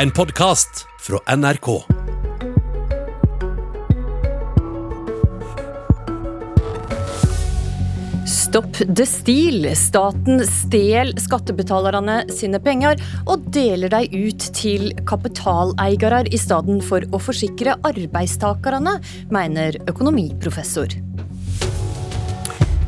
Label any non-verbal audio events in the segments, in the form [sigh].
En podkast fra NRK. Stopp the steal. Staten stjel skattebetalerne sine penger og deler dem ut til kapitaleiere i stedet for å forsikre arbeidstakerne, mener økonomiprofessor.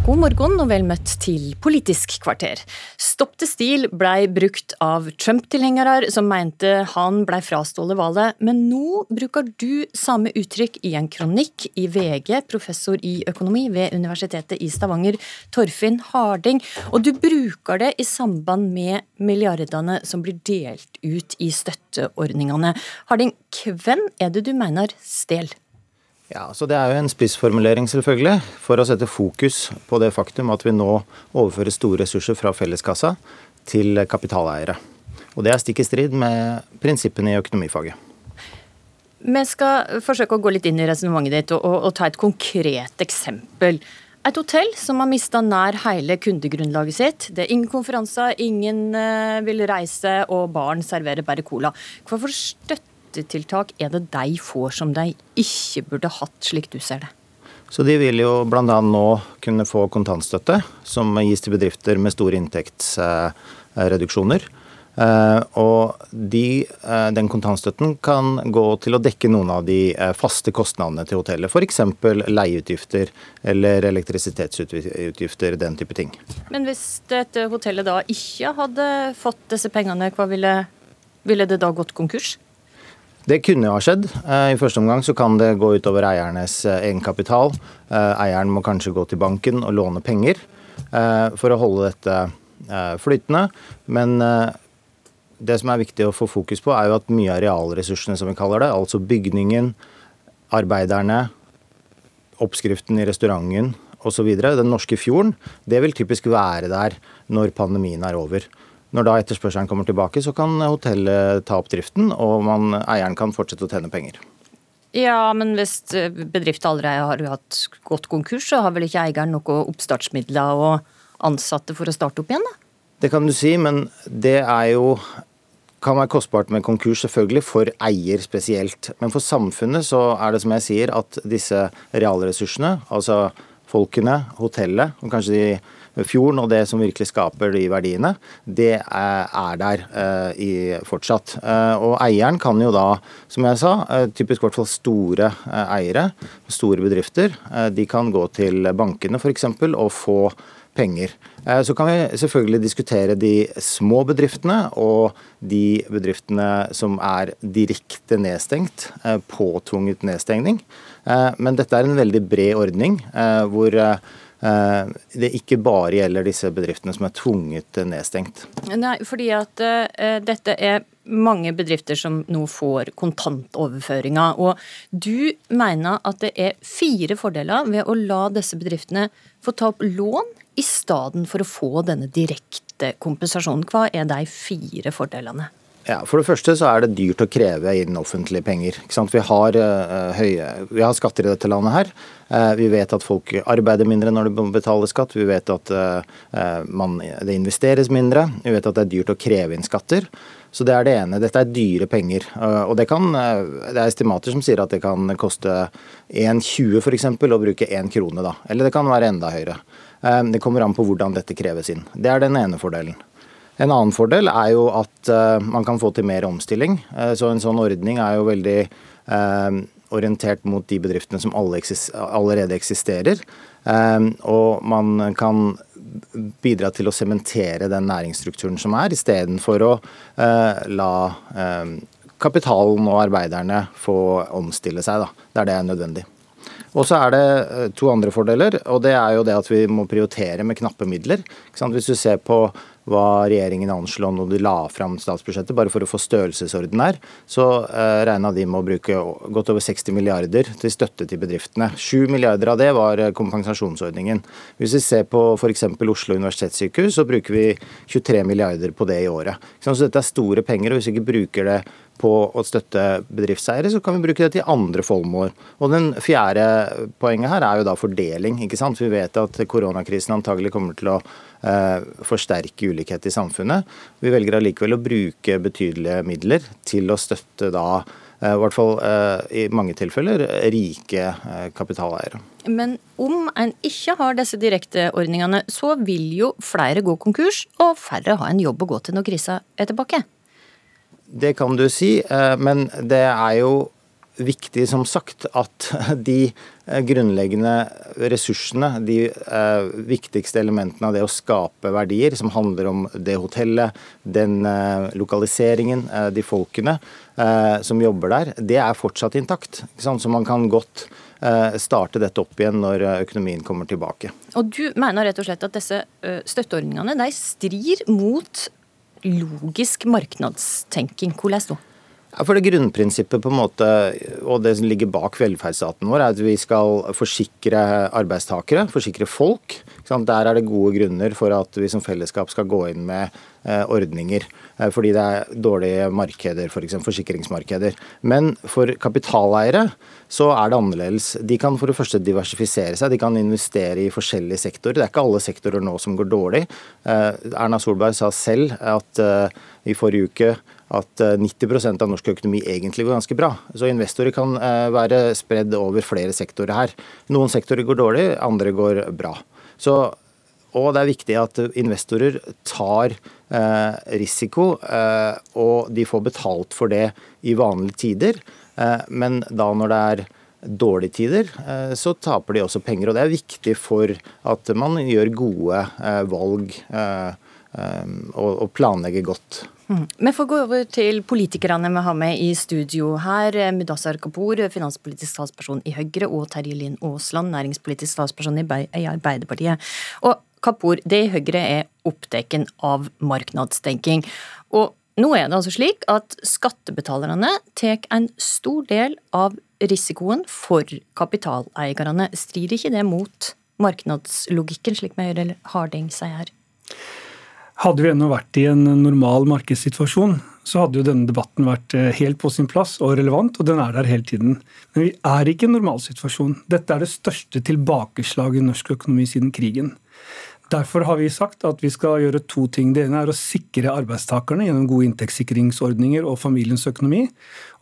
God morgen og vel møtt til Politisk kvarter. Stopp til stil blei brukt av Trump-tilhengere som mente han blei frastjålet valget, men nå bruker du samme uttrykk i en kronikk i VG, professor i økonomi ved Universitetet i Stavanger, Torfinn Harding, og du bruker det i samband med milliardene som blir delt ut i støtteordningene. Harding, hvem er det du mener stjel? Ja, så Det er jo en spissformulering, selvfølgelig, for å sette fokus på det faktum at vi nå overfører store ressurser fra felleskassa til kapitaleiere. Og Det er stikk i strid med prinsippene i økonomifaget. Vi skal forsøke å gå litt inn i resonnementet ditt og, og, og, ta et konkret eksempel. Et hotell som har mista nær hele kundegrunnlaget sitt. Det er ingen konferanser, ingen uh, vil reise, og barn serverer bare cola. Hvorfor støtter støttetiltak er det de får som de ikke burde hatt, slik du ser det? Så De vil jo bl.a. nå kunne få kontantstøtte, som gis til bedrifter med store inntektsreduksjoner. Eh, og de, eh, den kontantstøtten kan gå til å dekke noen av de eh, faste kostnadene til hotellet. F.eks. leieutgifter eller elektrisitetsutgifter, den type ting. Men hvis dette hotellet da ikke hadde fått disse pengene, hva ville, ville det da gått konkurs? Det kunne ha skjedd. Eh, I første omgang så kan det gå utover eiernes eh, egenkapital. Eh, eieren må kanskje gå til banken og låne penger for å holde dette flytende. Men det som er viktig å få fokus på, er jo at mye av realressursene, som vi kaller det, altså bygningen, arbeiderne, oppskriften i restauranten osv., den norske fjorden, det vil typisk være der når pandemien er over. Når da etterspørselen kommer tilbake, så kan hotellet ta opp driften, og man, eieren kan fortsette å tjene penger. Ja, men hvis bedriften allerede har hatt gått konkurs, så har vel ikke eieren noe oppstartsmidler og ansatte for å starte opp igjen, da? Det kan du si, men det er jo kan være kostbart med konkurs, selvfølgelig, for eier spesielt. Men for samfunnet så er det som jeg sier, at disse realressursene, altså folkene, hotellet, og kanskje de fjorden og det som virkelig skaper de verdiene, det er der eh, i fortsatt. Eh, og eieren kan jo da, som jeg sa, typisk typisk hvert fall store eiere, store bedrifter, de kan gå til bankene f.eks. og få penger. Så kan vi selvfølgelig diskutere de små bedriftene og de bedriftene som er direkte nedstengt, påtvunget nedstengning. Men dette er en veldig bred ordning hvor Eh, det ikke bare gjelder disse bedriftene som er tvunget nedstengt. Nei, fordi at uh, dette er mange bedrifter som nå får kontantoverføringer. Og du mener at det er fire fordeler ved å la disse bedriftene få ta opp lån i stedet for å få denne direkte kompensasjonen. Hva er de fire fordelene? Ja, For det første så er det dyrt å kreve inn offentlige penger. Vi har, uh, høye, vi har skatter i dette landet her. Uh, vi vet at folk arbeider mindre når de betaler skatt. Vi vet at uh, man, det investeres mindre. Vi vet at det er dyrt å kreve inn skatter. Så det er det ene. Dette er dyre penger. Og det, kan, det er estimater som sier at det kan koste 1,20 f.eks. å bruke 1 krone. da. Eller det kan være enda høyere. Det kommer an på hvordan dette kreves inn. Det er den ene fordelen. En annen fordel er jo at uh, man kan få til mer omstilling. Uh, så en sånn ordning er jo veldig uh, orientert mot de bedriftene som allerede eksisterer. og man kan bidra til å sementere den næringsstrukturen som er, istedenfor å la kapitalen og arbeiderne få omstille seg da, der det er nødvendig. Og så er det to andre fordeler, og det er jo det at vi må prioritere med knappe midler. Hvis du ser på hva regjeringen anslo når de la fram statsbudsjettet, bare for å få størrelsesorden her, så eh, regna de med å bruke godt over 60 milliarder til støtte til bedriftene. 7 milliarder av det var eh, kompensasjonsordningen. Hvis vi ser på f.eks. Oslo universitetssykehus, så bruker vi 23 milliarder på det i året. Så dette er store penger, og hvis vi ikke bruker det på å støtte bedriftseiere, så kan vi bruke det til andre formål. Og den fjerde poenget her er jo da fordeling. ikke sant? Vi vet at koronakrisen antagelig kommer til å eh, forsterke ulikhet i samfunnet. Vi velger allikevel å bruke betydelige midler til å støtte da eh, i hvert fall eh, i mange tilfeller rike kapitaleiere. Men om en ikke har disse direkteordningene, så vil jo flere gå konkurs, og færre ha en jobb å gå til når krisa er tilbake. Det kan du si, eh, men det er jo viktig som sagt at [laughs] de eh, grunnleggende ressursene, de eh, viktigste elementene av det å skape verdier, som handler om det hotellet, den lokaliseringen, de folkene som jobber der, det er fortsatt intakt. Så man kan godt starte dette opp igjen når økonomien kommer tilbake. Og Du mener rett og slett at disse støtteordningene de strir mot logisk markedstenking. Hvordan da? For det Grunnprinsippet på en måte, og det som ligger bak velferdsstaten vår, er at vi skal forsikre arbeidstakere, forsikre folk. Der er det gode grunner for at vi som fellesskap skal gå inn med eh, ordninger. Eh, fordi det er dårlige markeder, f.eks. For forsikringsmarkeder. Men for kapitaleiere så er det annerledes. De kan for det første diversifisere seg, de kan investere i forskjellige sektorer. Det er ikke alle sektorer nå som går dårlig. Eh, Erna Solberg sa selv at i forrige uke at 90% av norsk økonomi egentlig går ganske bra. Så investorer kan være spredd over flere sektorer her. Noen sektorer går dårlig, andre går bra. Så, og det er viktig at investorer tar eh, risiko, eh, og de får betalt for det i vanlige tider. Eh, men da når det er dårlige tider, eh, så taper de også penger. Og det er viktig for at man gjør gode eh, valg eh, og planlegger godt. Mm. Vi får gå over til politikerne vi har med i studio her. Mudassar Kapur, finanspolitisk talsperson i Høyre, og Terje Linn Aasland, næringspolitisk talsperson i Arbeiderpartiet. Og Kapur, det i Høyre er opptatt av markedstenking. Og nå er det altså slik at skattebetalerne tar en stor del av risikoen for kapitaleierne. Strider ikke det mot markedslogikken, slik hører Harding sier her? Hadde vi ennå vært i en normal markedssituasjon, så hadde jo denne debatten vært eh, helt på sin plass og relevant, og den er der hele tiden. Men vi er ikke i en normalsituasjon. Dette er det største tilbakeslaget i norsk økonomi siden krigen. Derfor har vi sagt at vi skal gjøre to ting. Det ene er å sikre arbeidstakerne gjennom gode inntektssikringsordninger og familiens økonomi.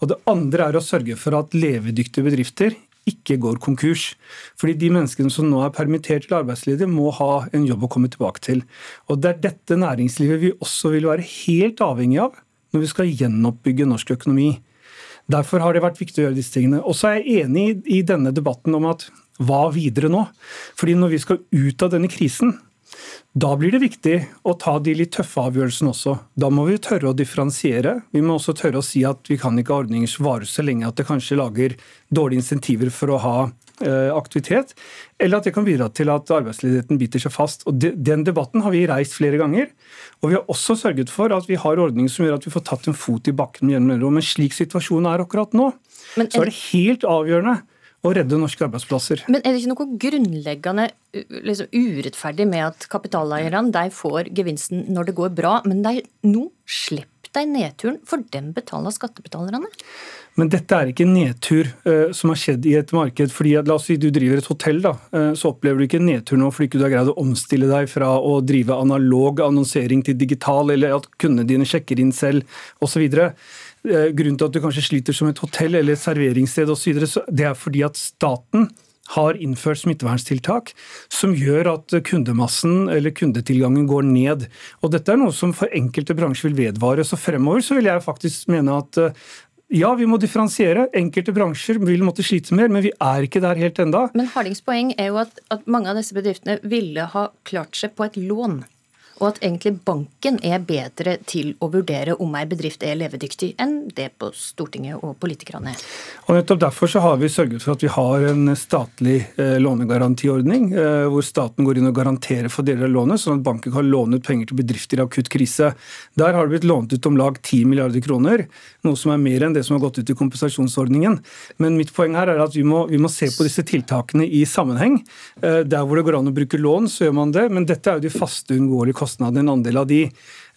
Og det andre er å sørge for at levedyktige bedrifter ikke går konkurs. Fordi de menneskene som nå er permittert til arbeidsledige, må ha en jobb å komme tilbake til. Og Det er dette næringslivet vi også vil være helt avhengig av når vi skal gjenoppbygge norsk økonomi. Derfor har det vært viktig å gjøre disse tingene. Og så er jeg enig i denne debatten om at hva videre nå? Fordi når vi skal ut av denne krisen, da blir det viktig å ta de litt tøffe avgjørelsene også. Da må vi tørre å differensiere. Vi må også tørre å si at vi kan ikke ha ordninger som varer så lenge at det kanskje lager dårlige insentiver for å ha eh, aktivitet, eller at det kan bidra til at arbeidsledigheten biter seg fast. Og Den debatten har vi reist flere ganger. Og vi har også sørget for at vi har ordninger som gjør at vi får tatt en fot i bakken. gjennom Men slik situasjonen er akkurat nå, så er det helt avgjørende å redde norske arbeidsplasser. Men er det ikke noe grunnleggende liksom, urettferdig med at kapitaleierne de får gevinsten når det går bra, men de, nå slipper de nedturen, for dem betaler skattebetalerne? Men dette er ikke en nedtur uh, som har skjedd i et marked. fordi at, La oss si du driver et hotell, da, uh, så opplever du ikke en nedtur nå fordi du har greid å omstille deg fra å drive analog annonsering til digital, eller at kundene dine sjekker inn selv osv. Eh, grunnen til at du kanskje sliter som et hotell eller et serveringssted osv., det er fordi at staten har innført smitteverntiltak som gjør at kundemassen eller kundetilgangen går ned. Og Dette er noe som for enkelte bransjer vil vedvare. Så fremover så vil jeg faktisk mene at eh, ja, vi må differensiere. Enkelte bransjer vil måtte slite mer, men vi er ikke der helt enda. Men Hardings poeng er jo at, at mange av disse bedriftene ville ha klart seg på et lån og at egentlig banken er bedre til å vurdere om ei bedrift er levedyktig, enn det på Stortinget og politikerne er. Og nettopp Derfor så har vi sørget for at vi har en statlig eh, lånegarantiordning, eh, hvor staten går inn og garanterer for deler av lånet, sånn at banken kan låne ut penger til bedrifter i akutt krise. Der har det blitt lånt ut om lag 10 milliarder kroner, noe som er mer enn det som har gått ut i kompensasjonsordningen. Men mitt poeng her er at vi må, vi må se på disse tiltakene i sammenheng. Eh, der hvor det går an å bruke lån, så gjør man det, men dette er jo de faste, uunngåelige kostnadene, en andel av de.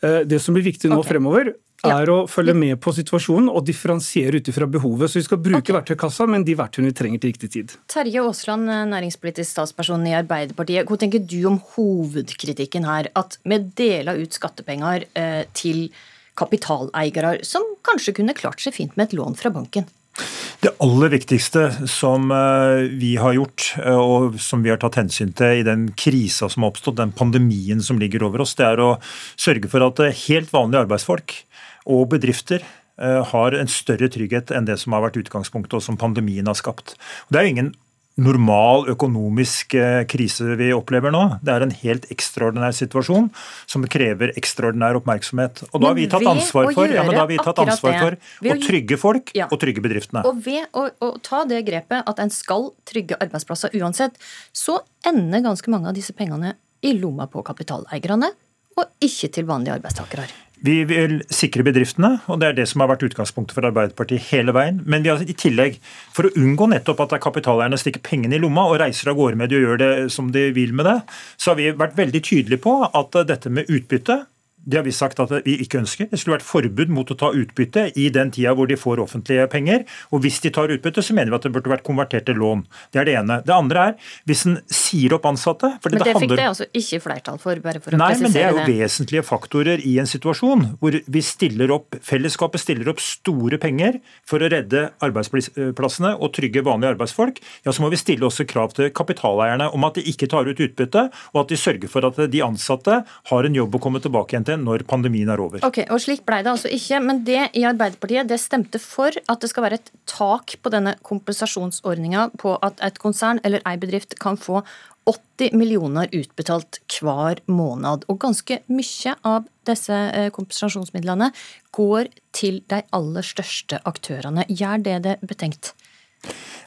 Eh, det som blir viktig nå okay. fremover, er å følge med på situasjonen og differensiere ut ifra behovet. Så vi skal bruke okay. verktøykassa, men de verktøyene vi trenger til riktig tid. Terje Aasland, næringspolitisk statsperson i Arbeiderpartiet. Hva tenker du om hovedkritikken her? At vi deler ut skattepenger eh, til kapitaleiere, som kanskje kunne klart seg fint med et lån fra banken? Det aller viktigste som eh, vi har gjort, eh, og som vi har tatt hensyn til i den krisa som har oppstått, den pandemien som ligger over oss, det er å sørge for at eh, helt vanlige arbeidsfolk og bedrifter har en større trygghet enn det som har vært utgangspunktet, og som pandemien har skapt. Det er jo ingen normal økonomisk eh, krise vi opplever nå. Det er en helt ekstraordinær situasjon som krever ekstraordinær oppmerksomhet. Og da har vi tatt ansvar for, ja, vi tatt ansvar for å trygge folk ja. og trygge bedriftene. Og ved å, å, ta det grepet at en skal trygge arbeidsplasser uansett, så ender ganske mange av disse pengene i lomma på kapitaleierne, og ikke til vanlige arbeidstakere. Vi vil sikre bedriftene, og det er det som har vært utgangspunktet for Arbeiderpartiet hele veien. Men vi har i tillegg, for å unngå nettopp at kapitaleierne stikker pengene i lomma og reiser av gårde med det og gjør det som de vil med det, så har vi vært veldig tydelige på at dette med utbytte det har vi sagt at vi ikke ønsker. Det skulle vært forbud mot å ta utbytte i den tida hvor de får offentlige penger. Og hvis de tar utbytte, så mener vi at det burde vært konvertert til lån. Det er det ene. Det andre er hvis en sier opp ansatte Men det, det fikk det altså ikke flertall for, bare for å Nei, presisere det. Nei, men det er jo vesentlige faktorer i en situasjon hvor vi stiller opp, fellesskapet stiller opp store penger for å redde arbeidsplassene og trygge vanlige arbeidsfolk. Ja, så må vi stille også krav til kapitaleierne om at de ikke tar ut utbytte, og at de sørger for at de ansatte har en jobb å komme tilbake igjen til dette når pandemien er over. Ok, og Slik ble det altså ikke. Men det i Arbeiderpartiet det stemte for at det skal være et tak på denne kompensasjonsordninga på at et konsern eller ei bedrift kan få 80 millioner utbetalt hver måned. Og ganske mye av disse eh, kompensasjonsmidlene går til de aller største aktørene. Gjør det det betenkt?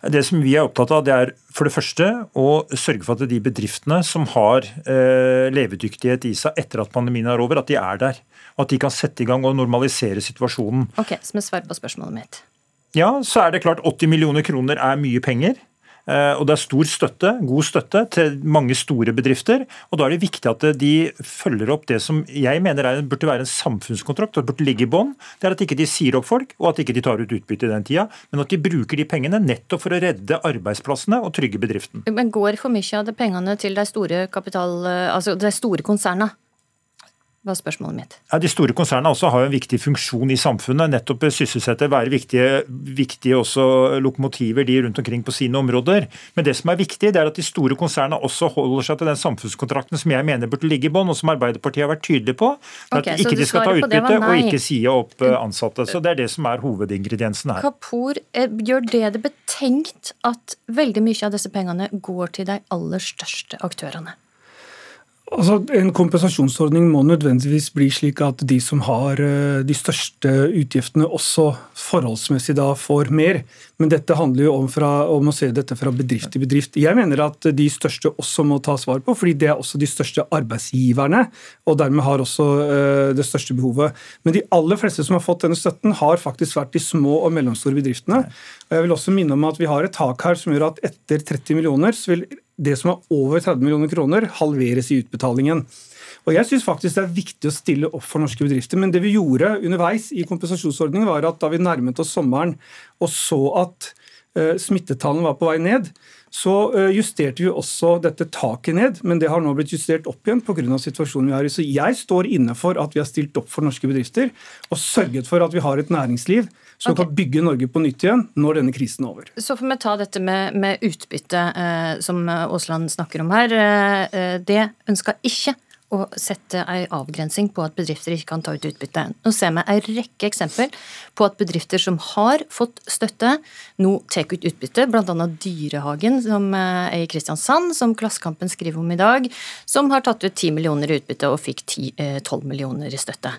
Det som vi er opptatt av, det er for det første å sørge for at de bedriftene som har eh, levedyktighet i seg etter at pandemien er over, at de er der. Og at de kan sette i gang og normalisere situasjonen. Ok, Som et svar på spørsmålet mitt. Ja, så er det klart 80 millioner kroner er mye penger. Eh, og det er stor støtte, god støtte til mange store bedrifter. og Da er det viktig at de følger opp det som jeg mener er, burde være en samfunnskontrakt, og burde ligge i bånn. Det er at ikke de sier opp folk, og at ikke de tar ut utbytte i den tida. Men at de bruker de pengene nettopp for å redde arbeidsplassene og trygge bedriften. Men går for mye av de pengene til de store, kapital, altså de store konsernene? Var spørsmålet mitt. Ja, de store konsernene også har en viktig funksjon i samfunnet. Nettopp sysselsette, være viktige, viktige lokomotiver de rundt omkring på sine områder. Men det som er viktig, det er at de store konsernene også holder seg til den samfunnskontrakten som jeg mener burde ligge i bånn, og som Arbeiderpartiet har vært tydelig på. Okay, at ikke de skal ta utbytte og ikke si opp eh, ansatte. Så Det er det som er hovedingrediensen her. Kapur, eh, gjør det det betenkt at veldig mye av disse pengene går til de aller største aktørene? Altså, En kompensasjonsordning må nødvendigvis bli slik at de som har eh, de største utgiftene, også forholdsmessig da får mer. Men dette handler jo om, fra, om, å se dette fra bedrift til bedrift. Jeg mener at de største også må ta svar på, fordi det er også de største arbeidsgiverne. Og dermed har også uh, det største behovet. Men de aller fleste som har fått denne støtten, har faktisk vært de små og mellomstore bedriftene. Og jeg vil også minne om at vi har et tak her som gjør at etter 30 millioner så vil det som er over 30 millioner kroner, halveres i utbetalingen. Og Jeg syns faktisk det er viktig å stille opp for norske bedrifter. Men det vi gjorde underveis i kompensasjonsordningen, var at da vi nærmet oss sommeren og så at uh, smittetallene var på vei ned, så uh, justerte vi også dette taket ned. Men det har nå blitt justert opp igjen pga. situasjonen vi har i. Så jeg står inne for at vi har stilt opp for norske bedrifter og sørget for at vi har et næringsliv som okay. kan bygge Norge på nytt igjen når denne krisen er over. Så får vi ta dette med, med utbytte, eh, som Aasland snakker om her. Eh, eh det ønsker ikke å sette en avgrensing på at bedrifter ikke kan ta ut utbytte. Nå ser vi en rekke eksempel på at bedrifter som har fått støtte, nå tar ut utbytte, bl.a. Dyrehagen som er i Kristiansand, som Klassekampen skriver om i dag, som har tatt ut 10 millioner i utbytte og fikk 10, 12 eh, millioner i støtte.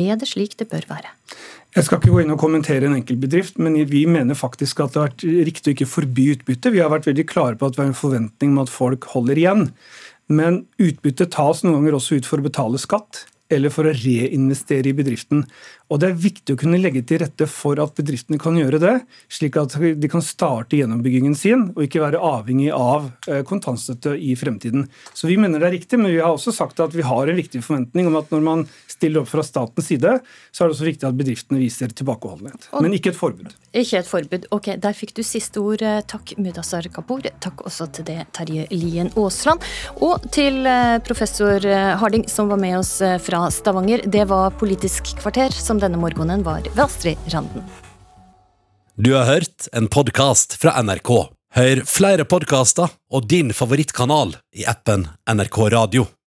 Er det slik det bør være? Jeg skal ikke gå inn og kommentere en enkeltbedrift, men vi mener faktisk at det har vært riktig å ikke forby utbytte. Vi har vært veldig klare på at vi har en forventning om at folk holder igjen. Men utbytte tas noen ganger også ut for å betale skatt eller for å reinvestere i bedriften. Og det er viktig å kunne legge til rette for at bedriftene kan gjøre det, slik at de kan starte gjennombyggingen sin og ikke være avhengig av eh, kontantstøtte i fremtiden. Så vi mener det er riktig, men vi har også sagt at vi har en viktig forventning om at når man stiller opp fra statens side, så er det også viktig at bedriftene viser tilbakeholdenhet. Men ikke et forbud. Ikke et forbud. Ok, der fikk du siste ord. Takk, Mudassar Kapur. Takk også til det, Terje Lien Aasland. Og til eh, professor eh, Harding, som var med oss fra Stavanger. Det var Politisk kvarter, som denne morgenen var ved Astrid Randen. Du har hørt en podkast fra NRK. Hør flere podkaster og din favorittkanal i appen NRK Radio.